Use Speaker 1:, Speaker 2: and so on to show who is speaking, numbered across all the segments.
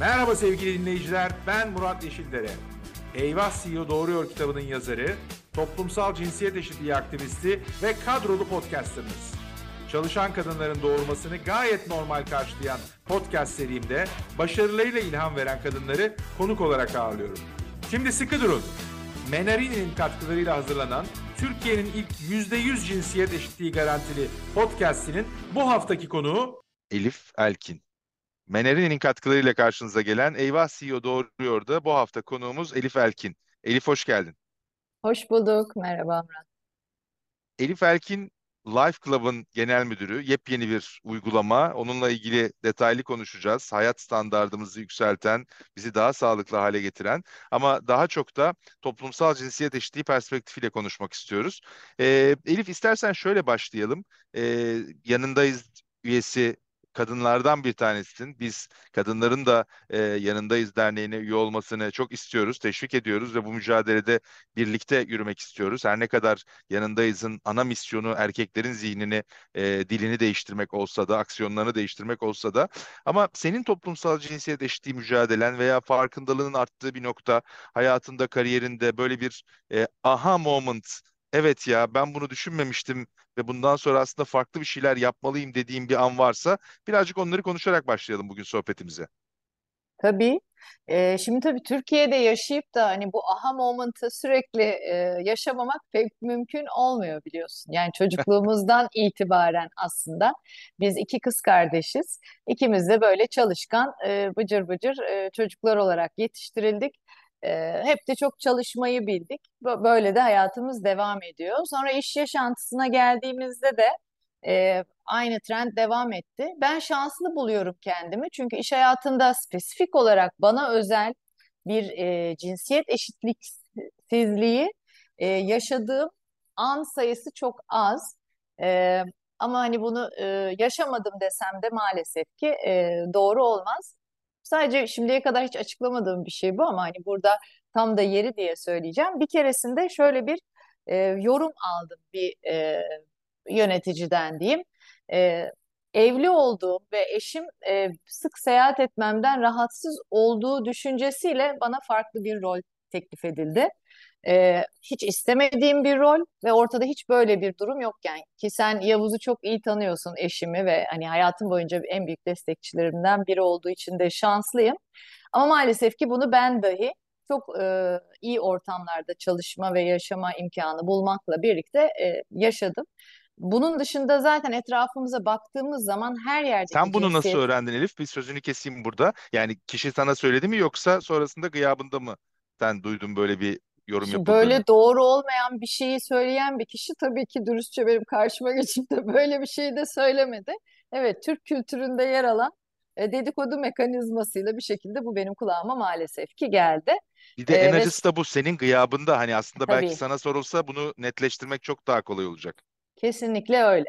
Speaker 1: Merhaba sevgili dinleyiciler, ben Murat Yeşildere. Eyvah CEO Doğruyor kitabının yazarı, toplumsal cinsiyet eşitliği aktivisti ve kadrolu podcasterınız. Çalışan kadınların doğurmasını gayet normal karşılayan podcast serimde başarılarıyla ilham veren kadınları konuk olarak ağırlıyorum. Şimdi sıkı durun. Menarini'nin katkılarıyla hazırlanan Türkiye'nin ilk %100 cinsiyet eşitliği garantili podcastinin bu haftaki konuğu
Speaker 2: Elif Elkin. Meneri'nin katkılarıyla karşınıza gelen Eyvah CEO Doğruyor'da bu hafta konuğumuz Elif Elkin. Elif hoş geldin.
Speaker 3: Hoş bulduk. Merhaba Murat.
Speaker 2: Elif Elkin Life Club'ın genel müdürü. Yepyeni bir uygulama. Onunla ilgili detaylı konuşacağız. Hayat standartımızı yükselten, bizi daha sağlıklı hale getiren ama daha çok da toplumsal cinsiyet eşitliği perspektifiyle konuşmak istiyoruz. Ee, Elif istersen şöyle başlayalım. Ee, yanındayız üyesi kadınlardan bir tanesisin. Biz kadınların da e, yanındayız derneğine üye olmasını çok istiyoruz, teşvik ediyoruz ve bu mücadelede birlikte yürümek istiyoruz. Her ne kadar yanındayızın ana misyonu erkeklerin zihnini, e, dilini değiştirmek olsa da, aksiyonlarını değiştirmek olsa da ama senin toplumsal cinsiyet eşitliği mücadelen veya farkındalığının arttığı bir nokta hayatında, kariyerinde böyle bir e, aha moment evet ya ben bunu düşünmemiştim ve bundan sonra aslında farklı bir şeyler yapmalıyım dediğim bir an varsa birazcık onları konuşarak başlayalım bugün sohbetimize.
Speaker 3: Tabii. Ee, şimdi tabii Türkiye'de yaşayıp da hani bu aha moment'ı sürekli e, yaşamamak pek mümkün olmuyor biliyorsun. Yani çocukluğumuzdan itibaren aslında biz iki kız kardeşiz. İkimiz de böyle çalışkan, e, bıcır bıcır e, çocuklar olarak yetiştirildik. Hep de çok çalışmayı bildik. Böyle de hayatımız devam ediyor. Sonra iş yaşantısına geldiğimizde de e, aynı trend devam etti. Ben şanslı buluyorum kendimi çünkü iş hayatında spesifik olarak bana özel bir e, cinsiyet eşitliksizliği e, yaşadığım an sayısı çok az. E, ama hani bunu e, yaşamadım desem de maalesef ki e, doğru olmaz. Sadece şimdiye kadar hiç açıklamadığım bir şey bu ama hani burada tam da yeri diye söyleyeceğim. Bir keresinde şöyle bir e, yorum aldım bir e, yöneticiden diyeyim. E, evli olduğum ve eşim e, sık seyahat etmemden rahatsız olduğu düşüncesiyle bana farklı bir rol teklif edildi. E, hiç istemediğim bir rol ve ortada hiç böyle bir durum yokken ki sen Yavuz'u çok iyi tanıyorsun eşimi ve hani hayatım boyunca en büyük destekçilerimden biri olduğu için de şanslıyım. Ama maalesef ki bunu ben dahi çok e, iyi ortamlarda çalışma ve yaşama imkanı bulmakla birlikte e, yaşadım. Bunun dışında zaten etrafımıza baktığımız zaman her yerde
Speaker 2: Sen bunu nasıl öğrendin Elif? Bir sözünü keseyim burada. Yani kişi sana söyledi mi yoksa sonrasında gıyabında mı sen duydun böyle bir yorum
Speaker 3: Şimdi
Speaker 2: yapıldığını?
Speaker 3: böyle doğru olmayan bir şeyi söyleyen bir kişi tabii ki dürüstçe benim karşıma geçip de böyle bir şeyi de söylemedi. Evet, Türk kültüründe yer alan e, dedikodu mekanizmasıyla bir şekilde bu benim kulağıma maalesef ki geldi.
Speaker 2: Bir de
Speaker 3: E,
Speaker 2: en
Speaker 3: ve
Speaker 2: acısı da bu senin gıyabında. Hani aslında belki
Speaker 3: tabii
Speaker 2: sana sorulsa bunu netleştirmek çok daha kolay olacak.
Speaker 3: kesinlikle öyle.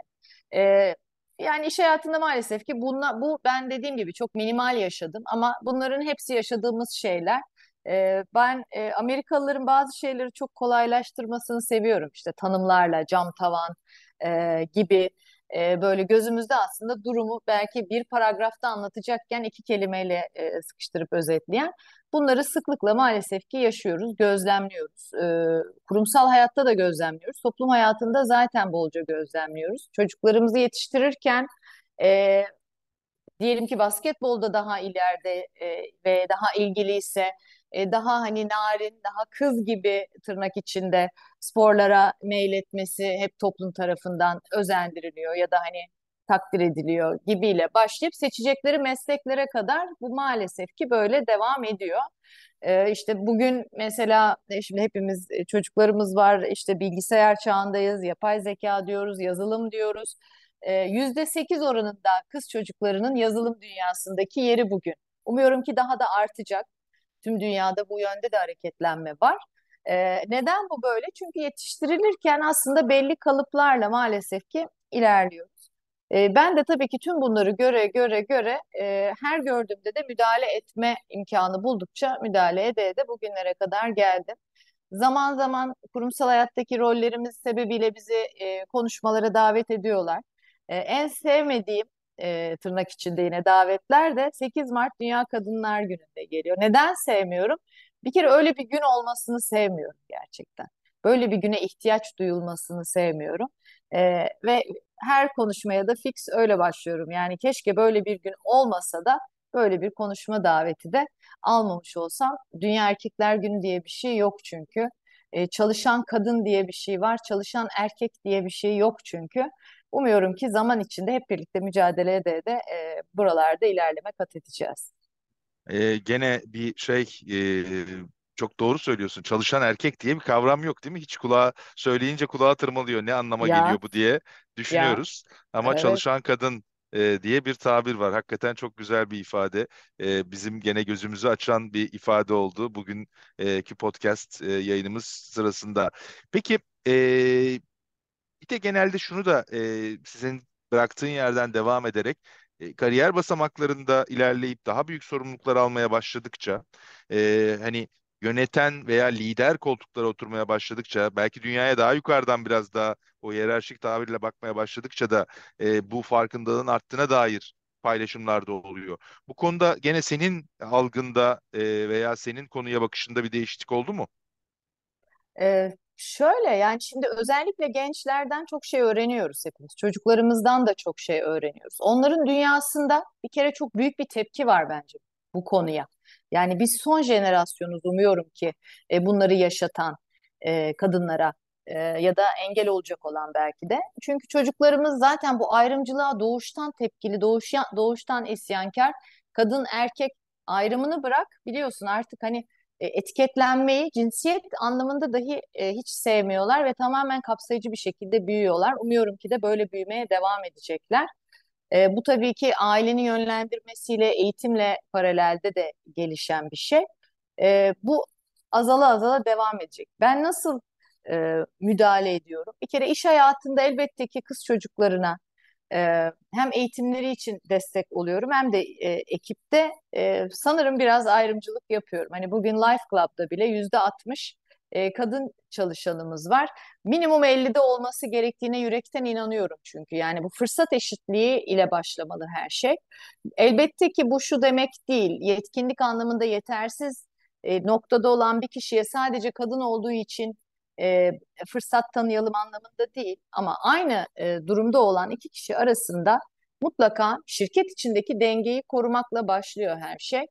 Speaker 3: E, yani iş hayatında maalesef ki bunla, bu ben dediğim gibi çok minimal yaşadım ama bunların hepsi yaşadığımız şeyler. E, ben e, Amerikalıların bazı şeyleri çok kolaylaştırmasını seviyorum. İşte tanımlarla, cam tavan e, gibi e, böyle gözümüzde aslında durumu belki bir paragrafta anlatacakken iki kelimeyle e, sıkıştırıp özetleyen. Bunları sıklıkla maalesef ki yaşıyoruz, gözlemliyoruz. E, kurumsal hayatta da gözlemliyoruz. Toplum hayatında zaten bolca gözlemliyoruz. Çocuklarımızı yetiştirirken e, diyelim ki basketbolda daha ileride e, ve daha ilgiliyse e, daha hani narin, daha kız gibi tırnak içinde sporlara meyletmesi hep toplum tarafından özendiriliyor ya da hani takdir ediliyor gibiyle başlayıp seçecekleri mesleklere kadar bu maalesef ki böyle devam ediyor. Ee, işte bugün mesela e, şimdi hepimiz e, çocuklarımız var işte bilgisayar çağındayız, yapay zeka diyoruz, yazılım diyoruz. Ee, yüzde sekiz oranında kız çocuklarının yazılım dünyasındaki yeri bugün. Umuyorum ki daha da artacak. Tüm dünyada bu yönde de hareketlenme var. Ee, neden bu böyle? Çünkü yetiştirilirken aslında belli kalıplarla maalesef ki ilerliyoruz. Ee, ben de tabii ki tüm bunları göre göre göre e, her gördüğümde de müdahale etme imkanı buldukça müdahale ede ede bugünlere kadar geldim. Zaman zaman kurumsal hayattaki rollerimiz sebebiyle bizi e, konuşmalara davet ediyorlar. E, en sevmediğim e, tırnak içinde yine davetler de 8 Mart Dünya Kadınlar Günü'nde geliyor. Neden sevmiyorum? Bir kere öyle bir gün olmasını sevmiyorum gerçekten. Böyle bir güne ihtiyaç duyulmasını sevmiyorum. E, ve her konuşmaya da fix öyle başlıyorum. Yani keşke böyle bir gün olmasa da böyle bir konuşma daveti de almamış olsam. Dünya Erkekler Günü diye bir şey yok çünkü. E, çalışan kadın diye bir şey var, çalışan erkek diye bir şey yok çünkü. Umuyorum ki zaman içinde hep birlikte mücadele ede de e, buralarda ilerleme kat edeceğiz.
Speaker 2: Ee, gene bir şey e, çok doğru söylüyorsun. Çalışan erkek diye bir kavram yok değil mi? Hiç kulağa söyleyince kulağa tırmalıyor. Ne anlama
Speaker 3: Ya
Speaker 2: geliyor bu diye düşünüyoruz. Ama
Speaker 3: evet.
Speaker 2: çalışan kadın e, diye bir tabir var. Hakikaten çok güzel bir ifade. E, bizim gene gözümüzü açan bir ifade oldu bugünkü podcast e, yayınımız sırasında. Peki e, bir de genelde şunu da e, sizin bıraktığın yerden devam ederek e, kariyer basamaklarında ilerleyip daha büyük sorumluluklar almaya başladıkça e, hani yöneten veya lider koltuklara oturmaya başladıkça belki dünyaya daha yukarıdan biraz daha o hiyerarşik tabirle bakmaya başladıkça da e, bu farkındalığın arttığına dair paylaşımlar da oluyor. Bu konuda gene senin algında e, veya senin konuya bakışında bir değişiklik oldu mu?
Speaker 3: Ee, şöyle yani şimdi özellikle gençlerden çok şey öğreniyoruz hepimiz. Çocuklarımızdan da çok şey öğreniyoruz. Onların dünyasında bir kere çok büyük bir tepki var bence bu konuya. Yani biz son jenerasyonuz umuyorum ki e, bunları yaşatan e, kadınlara e, ya da engel olacak olan belki de. Çünkü çocuklarımız zaten bu ayrımcılığa doğuştan tepkili, doğuşan, doğuştan isyankar. Kadın erkek ayrımını bırak biliyorsun artık hani etiketlenmeyi cinsiyet anlamında dahi e, hiç sevmiyorlar ve tamamen kapsayıcı bir şekilde büyüyorlar. Umuyorum ki de böyle büyümeye devam edecekler. E, bu tabii ki ailenin yönlendirmesiyle, eğitimle paralelde de gelişen bir şey. E, bu azala azala devam edecek. Ben nasıl e, müdahale ediyorum? Bir kere iş hayatında elbette ki kız çocuklarına e, hem eğitimleri için destek oluyorum hem de e, ekipte e, sanırım biraz ayrımcılık yapıyorum. Hani bugün Life Club'da bile yüzde 60 e, kadın çalışanımız var. Minimum 50'de olması gerektiğine yürekten inanıyorum çünkü. Yani bu fırsat eşitliği ile başlamalı her şey. Elbette ki bu şu demek değil. Yetkinlik anlamında yetersiz e, noktada olan bir kişiye sadece kadın olduğu için e, fırsat tanıyalım anlamında değil. Ama aynı e, durumda olan iki kişi arasında mutlaka şirket içindeki dengeyi korumakla başlıyor her şey.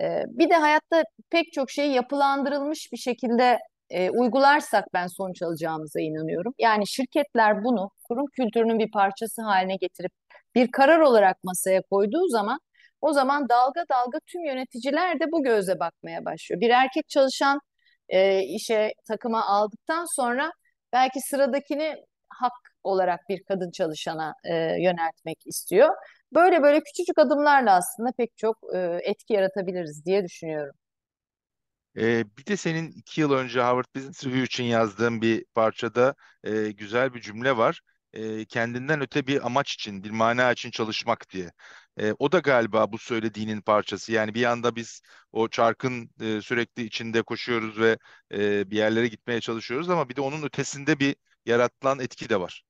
Speaker 3: E, bir de hayatta pek çok şeyi yapılandırılmış bir şekilde e, uygularsak ben sonuç alacağımıza inanıyorum. Yani şirketler bunu kurum kültürünün bir parçası haline getirip bir karar olarak masaya koyduğu zaman o zaman dalga dalga tüm yöneticiler de bu gözle bakmaya başlıyor. Bir erkek çalışan e, işe takıma aldıktan sonra belki sıradakini hak olarak bir kadın çalışana e, yöneltmek istiyor. Böyle böyle küçücük adımlarla aslında pek çok e, etki yaratabiliriz diye düşünüyorum.
Speaker 2: Ee, bir de senin iki yıl önce Harvard Business Review için yazdığın bir parçada e, güzel bir cümle var. E, kendinden öte bir amaç için, bir mana için çalışmak diye. E, o da galiba bu söylediğinin parçası. Yani bir yanda biz o çarkın e, sürekli içinde koşuyoruz ve e, bir yerlere gitmeye çalışıyoruz ama bir de onun ötesinde bir yaratılan etki de var.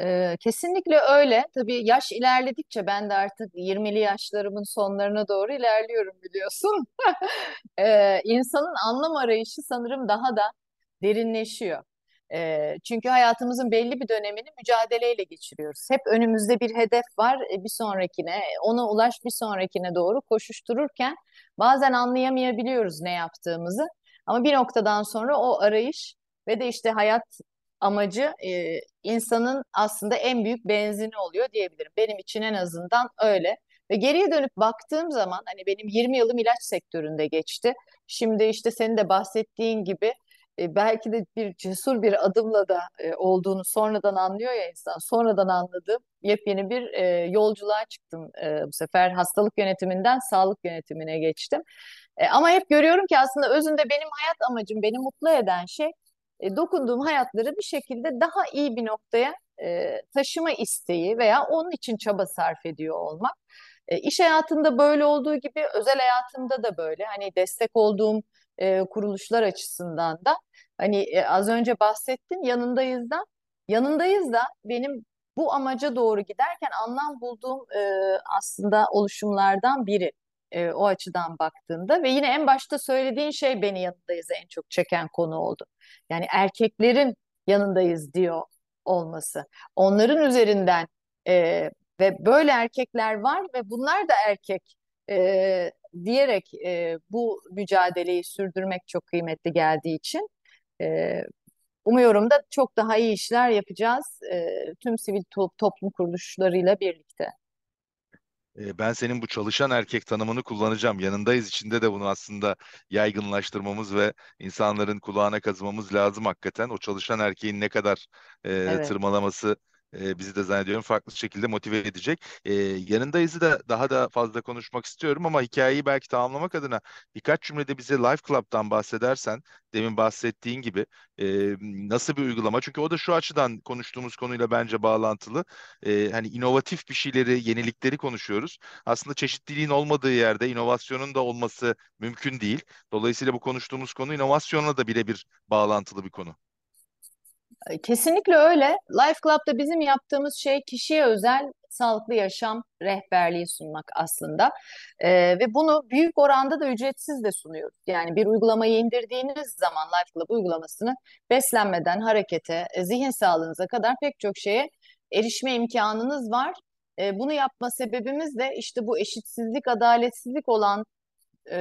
Speaker 3: Ee, kesinlikle öyle. Tabii yaş ilerledikçe ben de artık 20'li yaşlarımın sonlarına doğru ilerliyorum biliyorsun. Ee, insanın anlam arayışı sanırım daha da derinleşiyor. Ee, çünkü hayatımızın belli bir dönemini mücadeleyle geçiriyoruz. Hep önümüzde bir hedef var, e, bir sonrakine, ona ulaş bir sonrakine doğru koşuştururken bazen anlayamayabiliyoruz ne yaptığımızı. Ama bir noktadan sonra o arayış ve de işte hayat amacı e, insanın aslında en büyük benzini oluyor diyebilirim. Benim için en azından öyle. Ve geriye dönüp baktığım zaman hani benim 20 yılım ilaç sektöründe geçti. Şimdi işte senin de bahsettiğin gibi e, belki de bir cesur bir adımla da e, olduğunu sonradan anlıyor ya insan. Sonradan anladım. Yepyeni bir e, yolculuğa çıktım. Bu sefer hastalık yönetiminden sağlık yönetimine geçtim. Ama hep görüyorum ki aslında özünde benim hayat amacım, beni mutlu eden şey dokunduğum hayatları bir şekilde daha iyi bir noktaya taşıma isteği veya onun için çaba sarf ediyor olmak. E, iş hayatında böyle olduğu gibi özel hayatımda da böyle. Hani destek olduğum e, kuruluşlar açısından da hani e, az önce bahsettim yanındayız da yanındayız da benim bu amaca doğru giderken anlam bulduğum e, aslında oluşumlardan biri e, o açıdan baktığında ve yine en başta söylediğin şey beni yanındayız en çok çeken konu oldu. Yani erkeklerin yanındayız diyor olması. Onların üzerinden e, ve böyle erkekler var ve bunlar da erkek e, diyerek e, bu mücadeleyi sürdürmek çok kıymetli geldiği için e, umuyorum da çok daha iyi işler yapacağız e, tüm sivil to toplum kuruluşlarıyla birlikte.
Speaker 2: E, ben senin bu çalışan erkek tanımını kullanacağım. Yanındayız içinde de bunu aslında yaygınlaştırmamız ve insanların kulağına kazımamız lazım hakikaten. O çalışan erkeğin ne kadar e,
Speaker 3: Evet.
Speaker 2: tırmalaması e, bizi de zannediyorum farklı şekilde motive edecek. E, yanındayızı da daha da fazla konuşmak istiyorum ama hikayeyi belki tamamlamak adına birkaç cümlede bize Life Club'dan bahsedersen, demin bahsettiğin gibi e, nasıl bir uygulama? Çünkü o da şu açıdan konuştuğumuz konuyla bence bağlantılı. E, hani inovatif bir şeyleri, yenilikleri konuşuyoruz. Aslında çeşitliliğin olmadığı yerde inovasyonun da olması mümkün değil. Dolayısıyla bu konuştuğumuz konu inovasyonla da birebir bağlantılı bir konu.
Speaker 3: Kesinlikle öyle. Life Club'da bizim yaptığımız şey kişiye özel sağlıklı yaşam rehberliği sunmak aslında. Ee, ve bunu büyük oranda da ücretsiz de sunuyoruz. Yani bir uygulamayı indirdiğiniz zaman Life Club uygulamasını beslenmeden harekete, e, zihin sağlığınıza kadar pek çok şeye erişme imkanınız var. E, bunu yapma sebebimiz de işte bu eşitsizlik, adaletsizlik olan e,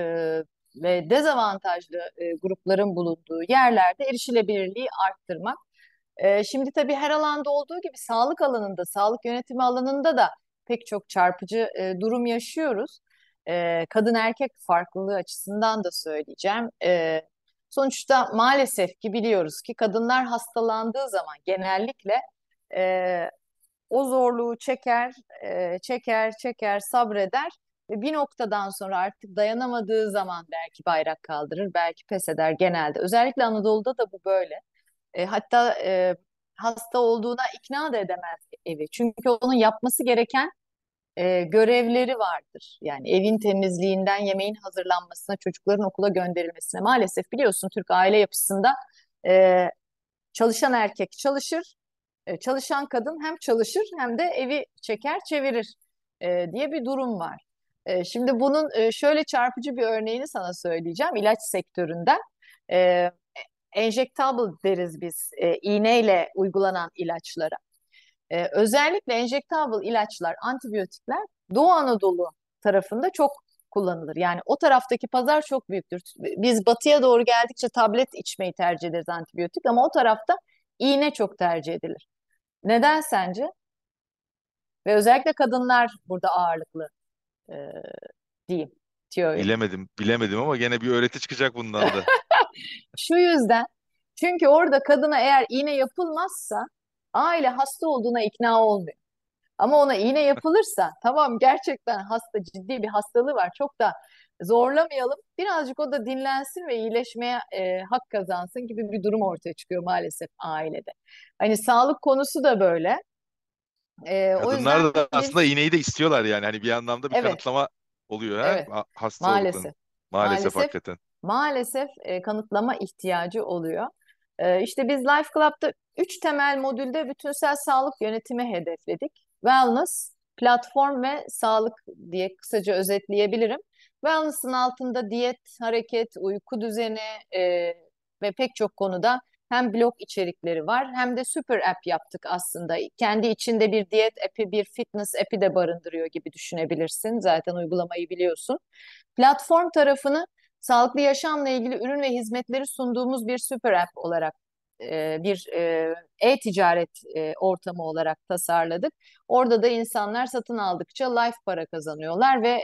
Speaker 3: ve dezavantajlı e, grupların bulunduğu yerlerde erişilebilirliği arttırmak. Şimdi tabii her alanda olduğu gibi sağlık alanında, sağlık yönetimi alanında da pek çok çarpıcı durum yaşıyoruz. Kadın erkek farklılığı açısından da söyleyeceğim. Sonuçta maalesef ki biliyoruz ki kadınlar hastalandığı zaman genellikle o zorluğu çeker, çeker, çeker, sabreder ve bir noktadan sonra artık dayanamadığı zaman belki bayrak kaldırır, belki pes eder genelde. Özellikle Anadolu'da da bu böyle. E, hatta e, hasta olduğuna ikna da edemez evi. Çünkü onun yapması gereken e, görevleri vardır. Yani evin temizliğinden yemeğin hazırlanmasına, çocukların okula gönderilmesine. Maalesef biliyorsun Türk aile yapısında e, çalışan erkek çalışır, e, çalışan kadın hem çalışır hem de evi çeker çevirir e, diye bir durum var. E, şimdi bunun e, şöyle çarpıcı bir örneğini sana söyleyeceğim ilaç sektöründen. E, enjectable deriz biz e, iğneyle uygulanan ilaçlara. E, özellikle enjectable ilaçlar, antibiyotikler Doğu Anadolu tarafında çok kullanılır. Yani o taraftaki pazar çok büyüktür. Biz batıya doğru geldikçe tablet içmeyi tercih ederiz antibiyotik ama o tarafta iğne çok tercih edilir. Neden sence? Ve özellikle kadınlar burada ağırlıklı e, diyeyim. Tiyo'yu.
Speaker 2: Bilemedim, bilemedim ama gene bir öğreti çıkacak bundan da.
Speaker 3: Şu yüzden çünkü orada kadına eğer iğne yapılmazsa aile hasta olduğuna ikna olmuyor. Ama ona iğne yapılırsa tamam gerçekten hasta ciddi bir hastalığı var çok da zorlamayalım birazcık o da dinlensin ve iyileşmeye e, hak kazansın gibi bir durum ortaya çıkıyor maalesef ailede. Hani sağlık konusu da böyle. E, o
Speaker 2: Kadınlar
Speaker 3: yüzden
Speaker 2: da aslında iğneyi de istiyorlar yani. Hani bir anlamda bir
Speaker 3: evet
Speaker 2: kanıtlama oluyor ha
Speaker 3: evet
Speaker 2: ha- hastalıkların.
Speaker 3: maalesef
Speaker 2: Maalesef
Speaker 3: maalesef
Speaker 2: hakikaten.
Speaker 3: Maalesef e, kanıtlama ihtiyacı oluyor. E, işte biz Life Club'da üç temel modülde bütünsel sağlık yönetimi hedefledik. Wellness, platform ve sağlık diye kısaca özetleyebilirim. Wellness'ın altında diyet, hareket, uyku düzeni e, ve pek çok konuda hem blog içerikleri var hem de süper app yaptık aslında. Kendi içinde bir diyet app'i, bir fitness app'i de barındırıyor gibi düşünebilirsin. Zaten uygulamayı biliyorsun. Platform tarafını sağlıklı yaşamla ilgili ürün ve hizmetleri sunduğumuz bir süper app olarak e, bir e, e-ticaret e, ortamı olarak tasarladık. Orada da insanlar satın aldıkça life para kazanıyorlar ve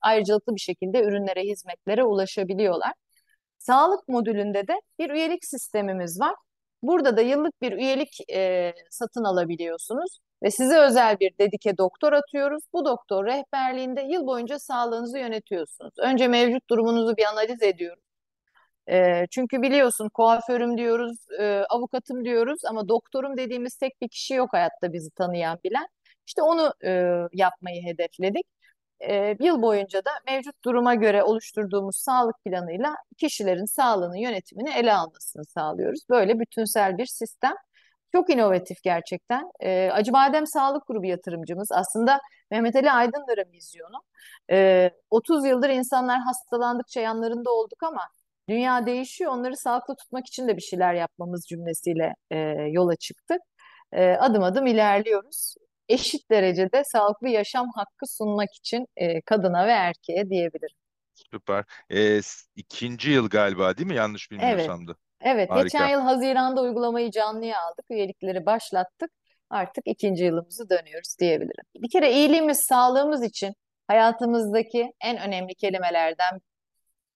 Speaker 3: ayrıcalıklı bir şekilde ürünlere, hizmetlere ulaşabiliyorlar. Sağlık modülünde de bir üyelik sistemimiz var. Burada da yıllık bir üyelik e, satın alabiliyorsunuz ve size özel bir dedike doktor atıyoruz. Bu doktor rehberliğinde yıl boyunca sağlığınızı yönetiyorsunuz. Önce mevcut durumunuzu bir analiz ediyoruz. E, çünkü biliyorsun kuaförüm diyoruz, e, avukatım diyoruz ama doktorum dediğimiz tek bir kişi yok hayatta bizi tanıyan bilen. İşte onu e, yapmayı hedefledik. E, yıl boyunca da mevcut duruma göre oluşturduğumuz sağlık planıyla kişilerin sağlığını yönetimini ele almasını sağlıyoruz. Böyle bütünsel bir sistem. Çok inovatif gerçekten. E, Acıbadem Sağlık Grubu yatırımcımız. Aslında Mehmet Ali Aydınlar'ın vizyonu. E, 30 yıldır insanlar hastalandıkça yanlarında olduk ama dünya değişiyor. Onları sağlıklı tutmak için de bir şeyler yapmamız cümlesiyle e, yola çıktık. E, adım adım ilerliyoruz. Eşit derecede sağlıklı yaşam hakkı sunmak için e, kadına ve erkeğe diyebilirim.
Speaker 2: Süper. E, ikinci yıl galiba değil mi? Yanlış bilmiyorsam
Speaker 3: Evet.
Speaker 2: da.
Speaker 3: Evet, geçen
Speaker 2: Harika.
Speaker 3: yıl Haziran'da uygulamayı canlıya aldık. Üyelikleri başlattık. Artık ikinci yılımızı dönüyoruz diyebilirim. Bir kere iyiliğimiz, sağlığımız için hayatımızdaki en önemli kelimelerden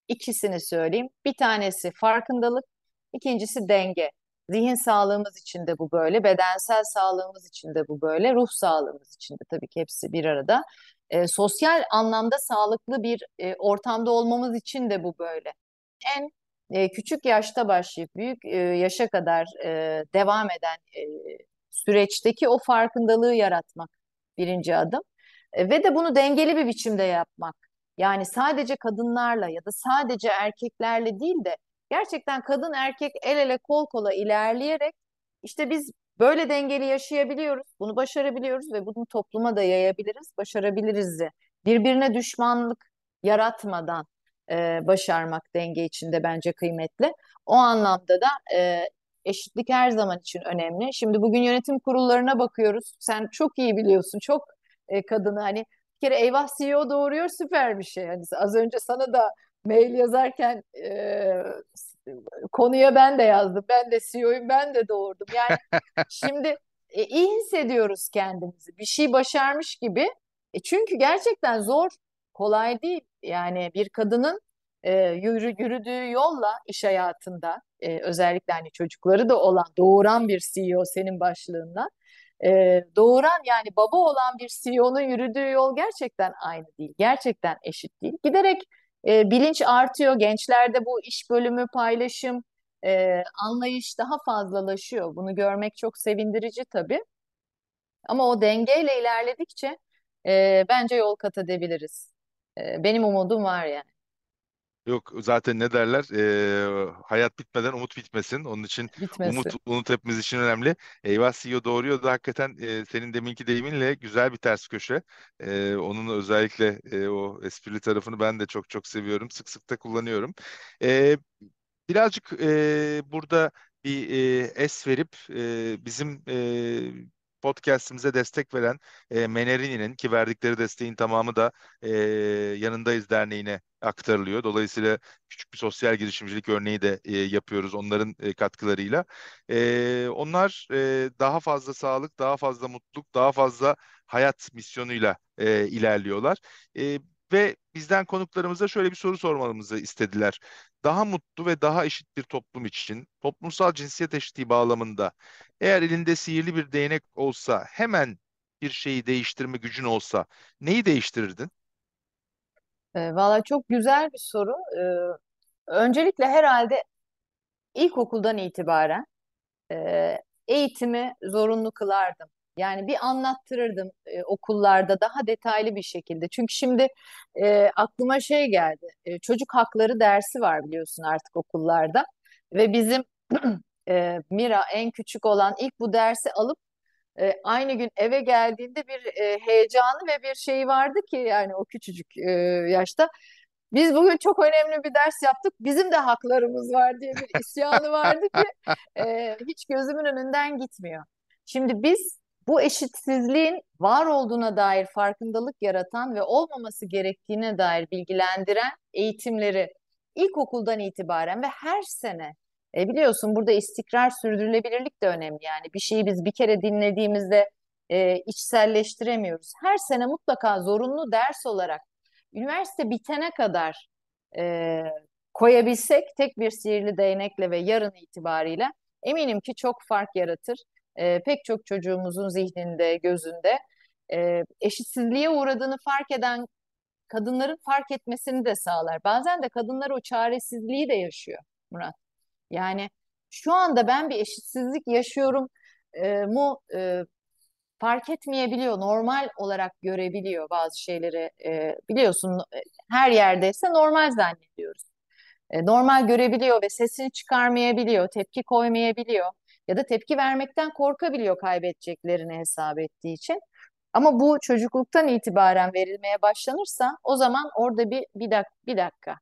Speaker 3: ikisini söyleyeyim. Bir tanesi farkındalık, ikincisi denge. Zihin sağlığımız için de bu böyle, bedensel sağlığımız için de bu böyle, ruh sağlığımız için de tabii ki hepsi bir arada. E, sosyal anlamda sağlıklı bir e, ortamda olmamız için de bu böyle. En e, küçük yaşta başlayıp büyük e, yaşa kadar e, devam eden e, süreçteki o farkındalığı yaratmak birinci adım. E, ve de bunu dengeli bir biçimde yapmak. Yani sadece kadınlarla ya da sadece erkeklerle değil de gerçekten kadın erkek el ele kol kola ilerleyerek işte biz böyle dengeli yaşayabiliyoruz, bunu başarabiliyoruz ve bunu topluma da yayabiliriz, başarabiliriz de. Birbirine düşmanlık yaratmadan e, başarmak denge içinde bence kıymetli. O anlamda da e, eşitlik her zaman için önemli. Şimdi bugün yönetim kurullarına bakıyoruz. Sen çok iyi biliyorsun, çok e, kadını hani bir kere eyvah CEO doğuruyor süper bir şey. Hani az önce sana da mail yazarken e, konuya ben de yazdım. Ben de CEO'yum, ben de doğurdum. Yani şimdi e, iyi hissediyoruz kendimizi. Bir şey başarmış gibi. E, çünkü gerçekten zor, kolay değil. Yani bir kadının e, yürü, yürüdüğü yolla iş hayatında e, özellikle hani çocukları da olan, doğuran bir CEO senin başlığında e, doğuran yani baba olan bir CEO'nun yürüdüğü yol gerçekten aynı değil. Gerçekten eşit değil. Giderek e, bilinç artıyor. Gençlerde bu iş bölümü, paylaşım, e, anlayış daha fazlalaşıyor. Bunu görmek çok sevindirici tabii. Ama o dengeyle ilerledikçe e, bence yol kat edebiliriz. E, benim umudum var yani.
Speaker 2: Yok zaten ne derler? Ee, hayat bitmeden umut bitmesin. Onun için umut umut hepimiz için önemli. Eyvah CEO doğuruyor da hakikaten e, senin deminki deyiminle güzel bir ters köşe. E, onun özellikle e, o esprili tarafını ben de çok çok seviyorum. Sık sık da kullanıyorum. E, birazcık e, burada bir e, es verip e, bizim e, podcast'imize destek veren e, Menerini'nin ki verdikleri desteğin tamamı da e, Yanındayız Derneği'ne aktarılıyor. Dolayısıyla küçük bir sosyal girişimcilik örneği de e, yapıyoruz onların e, katkılarıyla. E, onlar e, daha fazla sağlık, daha fazla mutluluk, daha fazla hayat misyonuyla e, ilerliyorlar. E, ve bizden konuklarımıza şöyle bir soru sormamızı istediler. Daha mutlu ve daha eşit bir toplum için toplumsal cinsiyet eşitliği bağlamında eğer elinde sihirli bir değnek olsa hemen bir şeyi değiştirme gücün olsa neyi değiştirirdin?
Speaker 3: E, valla çok güzel bir soru. E, öncelikle herhalde ilkokuldan itibaren e, eğitimi zorunlu kılardım. Yani bir anlattırırdım e, okullarda daha detaylı bir şekilde. Çünkü şimdi e, aklıma şey geldi. E, çocuk hakları dersi var biliyorsun artık okullarda. Ve bizim e, Mira en küçük olan ilk bu dersi alıp e, aynı gün eve geldiğinde bir e, heyecanı ve bir şeyi vardı ki yani o küçücük e, yaşta. Biz bugün çok önemli bir ders yaptık. Bizim de haklarımız var diye bir isyanı vardı ki e, hiç gözümün önünden gitmiyor. Şimdi biz bu eşitsizliğin var olduğuna dair farkındalık yaratan ve olmaması gerektiğine dair bilgilendiren eğitimleri ilkokuldan itibaren ve her sene e, biliyorsun burada istikrar, sürdürülebilirlik de önemli. Yani bir şeyi biz bir kere dinlediğimizde e, içselleştiremiyoruz. Her sene mutlaka zorunlu ders olarak üniversite bitene kadar e, koyabilsek tek bir sihirli değnekle ve yarın itibariyle eminim ki çok fark yaratır. E, pek çok çocuğumuzun zihninde, gözünde e, eşitsizliğe uğradığını fark eden kadınların fark etmesini de sağlar. Bazen de kadınlar o çaresizliği de yaşıyor Murat. Yani şu anda ben bir eşitsizlik yaşıyorum e, mu e, fark etmeyebiliyor, normal olarak görebiliyor bazı şeyleri. E, biliyorsun e, her yerdeyse normal zannediyoruz. E, normal görebiliyor ve sesini çıkarmayabiliyor, tepki koymayabiliyor. Ya da tepki vermekten korkabiliyor kaybedeceklerini hesap ettiği için. Ama bu çocukluktan itibaren verilmeye başlanırsa o zaman orada bir bir dakika, bir dakika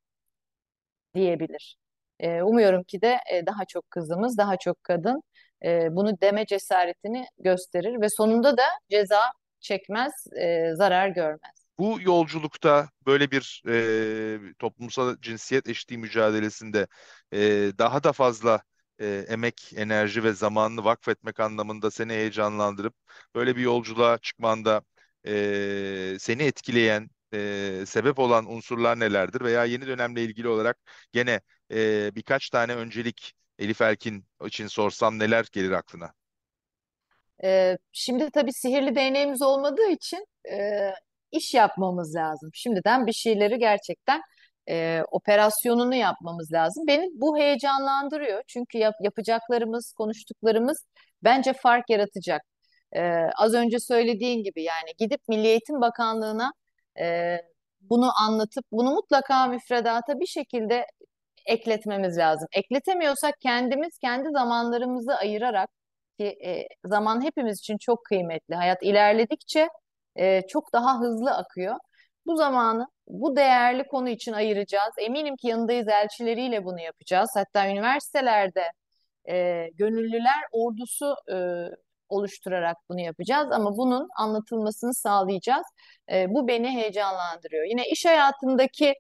Speaker 3: diyebilir. E, umuyorum ki de e, daha çok kızımız, daha çok kadın e, bunu deme cesaretini gösterir ve sonunda da ceza çekmez, e, zarar görmez.
Speaker 2: Bu yolculukta böyle bir e, toplumsal cinsiyet eşitliği mücadelesinde e, daha da fazla e, emek, enerji ve zamanını vakfetmek anlamında seni heyecanlandırıp böyle bir yolculuğa çıkmanda e, seni etkileyen, e, sebep olan unsurlar nelerdir? Veya yeni dönemle ilgili olarak gene e, birkaç tane öncelik Elif Erkin için sorsam neler gelir aklına?
Speaker 3: Ee, şimdi tabii sihirli değneğimiz olmadığı için e, iş yapmamız lazım. Şimdiden bir şeyleri gerçekten e, operasyonunu yapmamız lazım. Beni bu heyecanlandırıyor. Çünkü yap, yapacaklarımız, konuştuklarımız bence fark yaratacak. Ee, az önce söylediğin gibi yani gidip Milli Eğitim Bakanlığı'na e, bunu anlatıp bunu mutlaka müfredata bir şekilde ekletmemiz lazım. Ekletemiyorsak kendimiz kendi zamanlarımızı ayırarak ki e, zaman hepimiz için çok kıymetli. Hayat ilerledikçe e, çok daha hızlı akıyor. Bu zamanı bu değerli konu için ayıracağız. Eminim ki yanındayız elçileriyle bunu yapacağız. Hatta üniversitelerde e, gönüllüler ordusu e, oluşturarak bunu yapacağız ama bunun anlatılmasını sağlayacağız. E, bu beni heyecanlandırıyor. Yine iş hayatındaki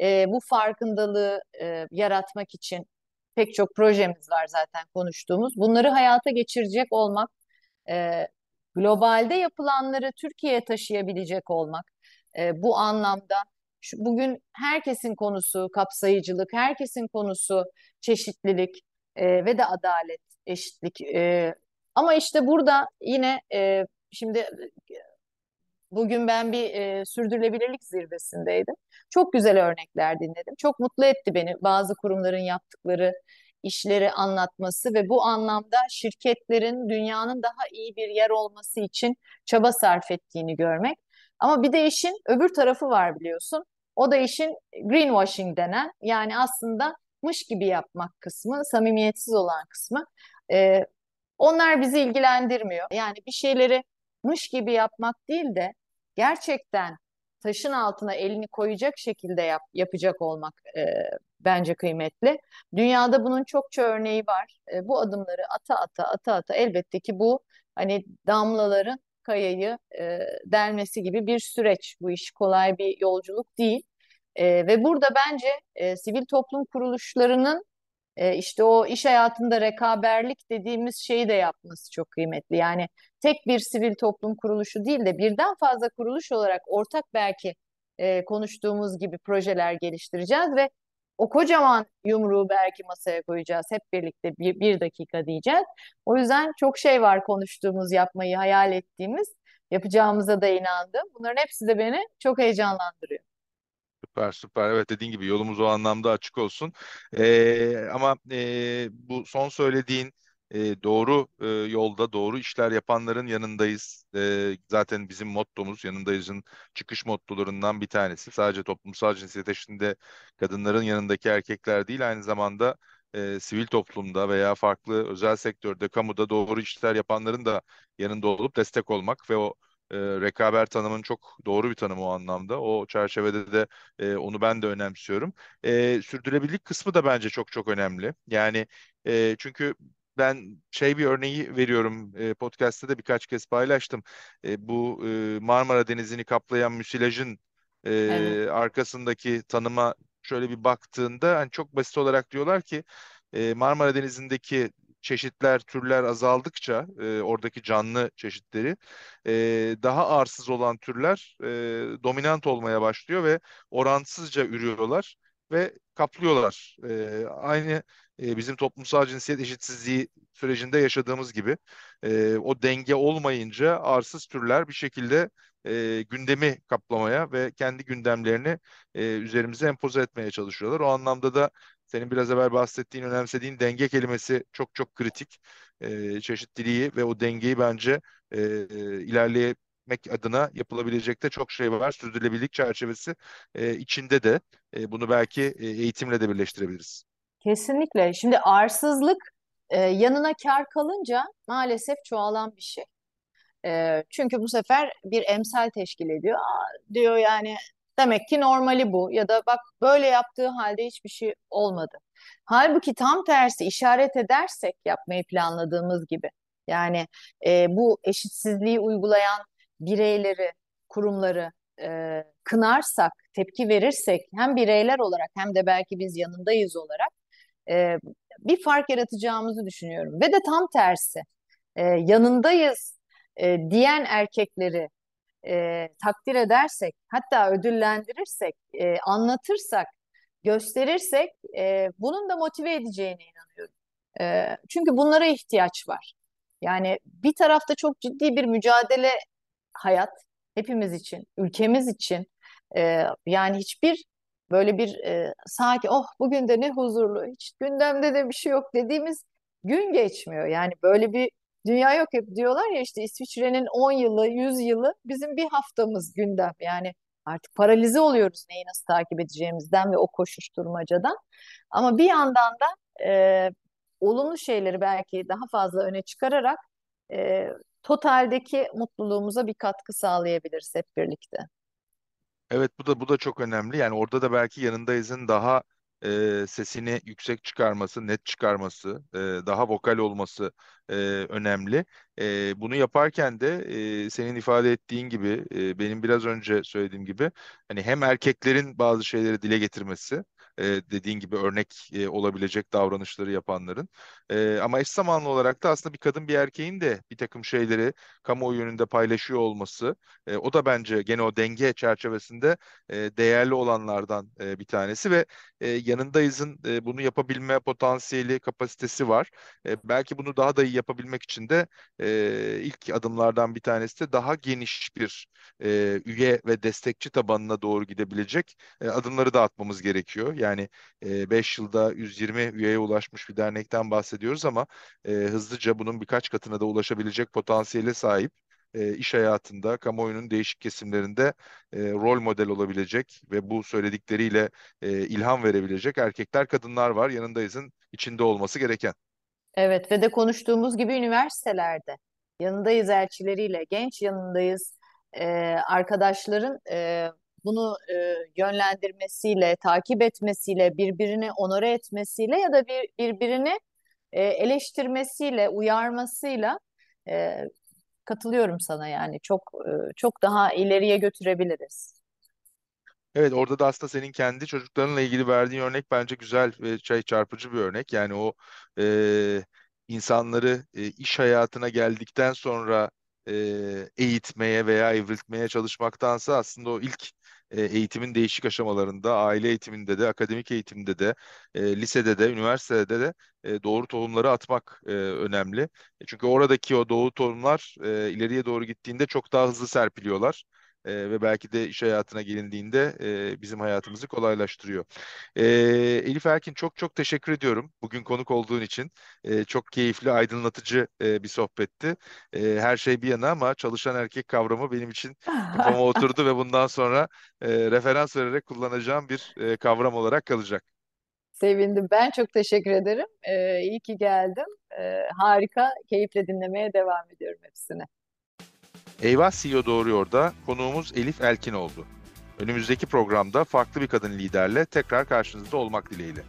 Speaker 3: e, bu farkındalığı e, yaratmak için pek çok projemiz var zaten konuştuğumuz. Bunları hayata geçirecek olmak, e, globalde yapılanları Türkiye'ye taşıyabilecek olmak, e, bu anlamda şu, bugün herkesin konusu kapsayıcılık, herkesin konusu çeşitlilik e, ve de adalet, eşitlik. E, ama işte burada yine e, şimdi Bugün ben bir e, sürdürülebilirlik zirvesindeydim. Çok güzel örnekler dinledim. Çok mutlu etti beni bazı kurumların yaptıkları işleri anlatması ve bu anlamda şirketlerin dünyanın daha iyi bir yer olması için çaba sarf ettiğini görmek. Ama bir de işin öbür tarafı var biliyorsun. O da işin greenwashing denen yani aslında mış gibi yapmak kısmı, samimiyetsiz olan kısmı. Ee, onlar bizi ilgilendirmiyor. Yani bir şeyleri mış gibi yapmak değil de gerçekten taşın altına elini koyacak şekilde yap, yapacak olmak e, bence kıymetli. Dünyada bunun çokça örneği var. E, bu adımları ata ata ata ata elbette ki bu hani damlaların kayayı e, delmesi gibi bir süreç. Bu iş kolay bir yolculuk değil. E, ve burada bence e, sivil toplum kuruluşlarının e, işte o iş hayatında rekaberlik dediğimiz şeyi de yapması çok kıymetli. Yani tek bir sivil toplum kuruluşu değil de birden fazla kuruluş olarak ortak belki e, konuştuğumuz gibi projeler geliştireceğiz ve o kocaman yumruğu belki masaya koyacağız. Hep birlikte bir, bir dakika diyeceğiz. O yüzden çok şey var konuştuğumuz, yapmayı hayal ettiğimiz. Yapacağımıza da inandım. Bunların hepsi de beni çok heyecanlandırıyor.
Speaker 2: Süper süper. Evet dediğin gibi yolumuz o anlamda açık olsun. Ee, ama e, bu son söylediğin e, doğru e, yolda doğru işler yapanların yanındayız. E, zaten bizim mottomuz yanındayızın çıkış mottolarından bir tanesi. Sadece toplumsal cinsiyet eşitliğinde kadınların yanındaki erkekler değil aynı zamanda e, sivil toplumda veya farklı özel sektörde, kamuda doğru işler yapanların da yanında olup destek olmak ve o e, rekabet tanımın çok doğru bir tanım o anlamda. O çerçevede de e, onu ben de önemsiyorum. E, sürdürülebilirlik kısmı da bence çok çok önemli. Yani e, çünkü ben şey bir örneği veriyorum e, podcast'te de birkaç kez paylaştım. E, bu e, Marmara Denizi'ni kaplayan müsilajın e, evet. arkasındaki tanıma şöyle bir baktığında hani çok basit olarak diyorlar ki e, Marmara Denizi'ndeki çeşitler, türler azaldıkça e, oradaki canlı çeşitleri e, daha arsız olan türler e, dominant olmaya başlıyor ve orantısızca ürüyorlar ve kaplıyorlar. E, aynı e, bizim toplumsal cinsiyet eşitsizliği sürecinde yaşadığımız gibi e, o denge olmayınca arsız türler bir şekilde e, gündemi kaplamaya ve kendi gündemlerini e, üzerimize empoze etmeye çalışıyorlar. O anlamda da senin biraz evvel bahsettiğin, önemsediğin denge kelimesi çok çok kritik. E, çeşitliliği ve o dengeyi bence e, ilerlemek adına yapılabilecek de çok şey var. Sürdürülebilirlik çerçevesi e, içinde de e, bunu belki e, eğitimle de birleştirebiliriz.
Speaker 3: Kesinlikle. Şimdi arsızlık e, yanına kar kalınca maalesef çoğalan bir şey. E, çünkü bu sefer bir emsal teşkil ediyor. Aa, diyor yani demek ki normali bu ya da bak böyle yaptığı halde hiçbir şey olmadı. Halbuki tam tersi işaret edersek yapmayı planladığımız gibi yani e, bu eşitsizliği uygulayan bireyleri, kurumları e, kınarsak, tepki verirsek hem bireyler olarak hem de belki biz yanındayız olarak e, bir fark yaratacağımızı düşünüyorum. Ve de tam tersi e, yanındayız e, diyen erkekleri e, takdir edersek, hatta ödüllendirirsek, e, anlatırsak, gösterirsek e, bunun da motive edeceğine inanıyorum. E, çünkü bunlara ihtiyaç var. Yani bir tarafta çok ciddi bir mücadele hayat hepimiz için, ülkemiz için. E, yani hiçbir böyle bir e, sanki oh bugün de ne huzurlu, hiç gündemde de bir şey yok dediğimiz gün geçmiyor. Yani böyle bir dünya yok hep diyorlar ya işte İsviçre'nin 10 yılı, 100 yılı bizim bir haftamız gündem. Yani artık paralize oluyoruz neyi nasıl takip edeceğimizden ve o koşuşturmacadan. Ama bir yandan da e, olumlu şeyleri belki daha fazla öne çıkararak e, totaldeki mutluluğumuza bir katkı sağlayabiliriz hep birlikte.
Speaker 2: Evet bu da bu da çok önemli. Yani orada da belki yanındayızın daha e, sesini yüksek çıkarması, net çıkarması, e, daha vokal olması e, önemli. E, bunu yaparken de e, senin ifade ettiğin gibi, e, benim biraz önce söylediğim gibi, hani hem erkeklerin bazı şeyleri dile getirmesi, e, dediğin gibi örnek e, olabilecek davranışları yapanların. E, ama eş zamanlı olarak da aslında bir kadın bir erkeğin de bir takım şeyleri kamuoyu yönünde paylaşıyor olması, e, o da bence gene o denge çerçevesinde e, değerli olanlardan e, bir tanesi ve e, yanındayızın e, bunu yapabilme potansiyeli, kapasitesi var. E, belki bunu daha da iyi yapabilmek için de e, ilk adımlardan bir tanesi de daha geniş bir e, üye ve destekçi tabanına doğru gidebilecek e, adımları da atmamız gerekiyor. Yani 5 e, yılda 120 üyeye ulaşmış bir dernekten bahsediyoruz ama e, hızlıca bunun birkaç katına da ulaşabilecek potansiyele sahip e, iş hayatında, kamuoyunun değişik kesimlerinde e, rol model olabilecek ve bu söyledikleriyle e, ilham verebilecek erkekler, kadınlar var. Yanındayızın içinde olması gereken.
Speaker 3: Evet ve de konuştuğumuz gibi üniversitelerde yanındayız elçileriyle, genç yanındayız e, arkadaşların e, bunu e, yönlendirmesiyle, takip etmesiyle, birbirini onore etmesiyle ya da bir birbirini e, eleştirmesiyle, uyarmasıyla e, katılıyorum sana yani çok e, çok daha ileriye götürebiliriz.
Speaker 2: Evet orada da aslında senin kendi çocuklarınla ilgili verdiğin örnek bence güzel ve şey çarpıcı bir örnek. Yani o e, insanları e, iş hayatına geldikten sonra e, eğitmeye veya evriltmeye çalışmaktansa aslında o ilk e, eğitimin değişik aşamalarında, aile eğitiminde de, akademik eğitimde de, e, lisede de, üniversitede de e, doğru tohumları atmak e, önemli. E, çünkü oradaki o doğru tohumlar e, ileriye doğru gittiğinde çok daha hızlı serpiliyorlar e, ve belki de iş hayatına gelindiğinde e, bizim hayatımızı kolaylaştırıyor. E, Elif Erkin çok çok teşekkür ediyorum bugün konuk olduğun için. E, çok keyifli, aydınlatıcı e, bir sohbetti. E, her şey bir yana ama çalışan erkek kavramı benim için kafama oturdu ve bundan sonra e, referans vererek kullanacağım bir e, kavram olarak kalacak.
Speaker 3: Sevindim. Ben çok teşekkür ederim. Ee, iyi ki geldim. Ee, harika, keyifle dinlemeye devam ediyorum hepsini.
Speaker 2: Eyvah CEO Doğruyor'da konuğumuz Elif Elkin oldu. Önümüzdeki programda farklı bir kadın liderle tekrar karşınızda olmak dileğiyle.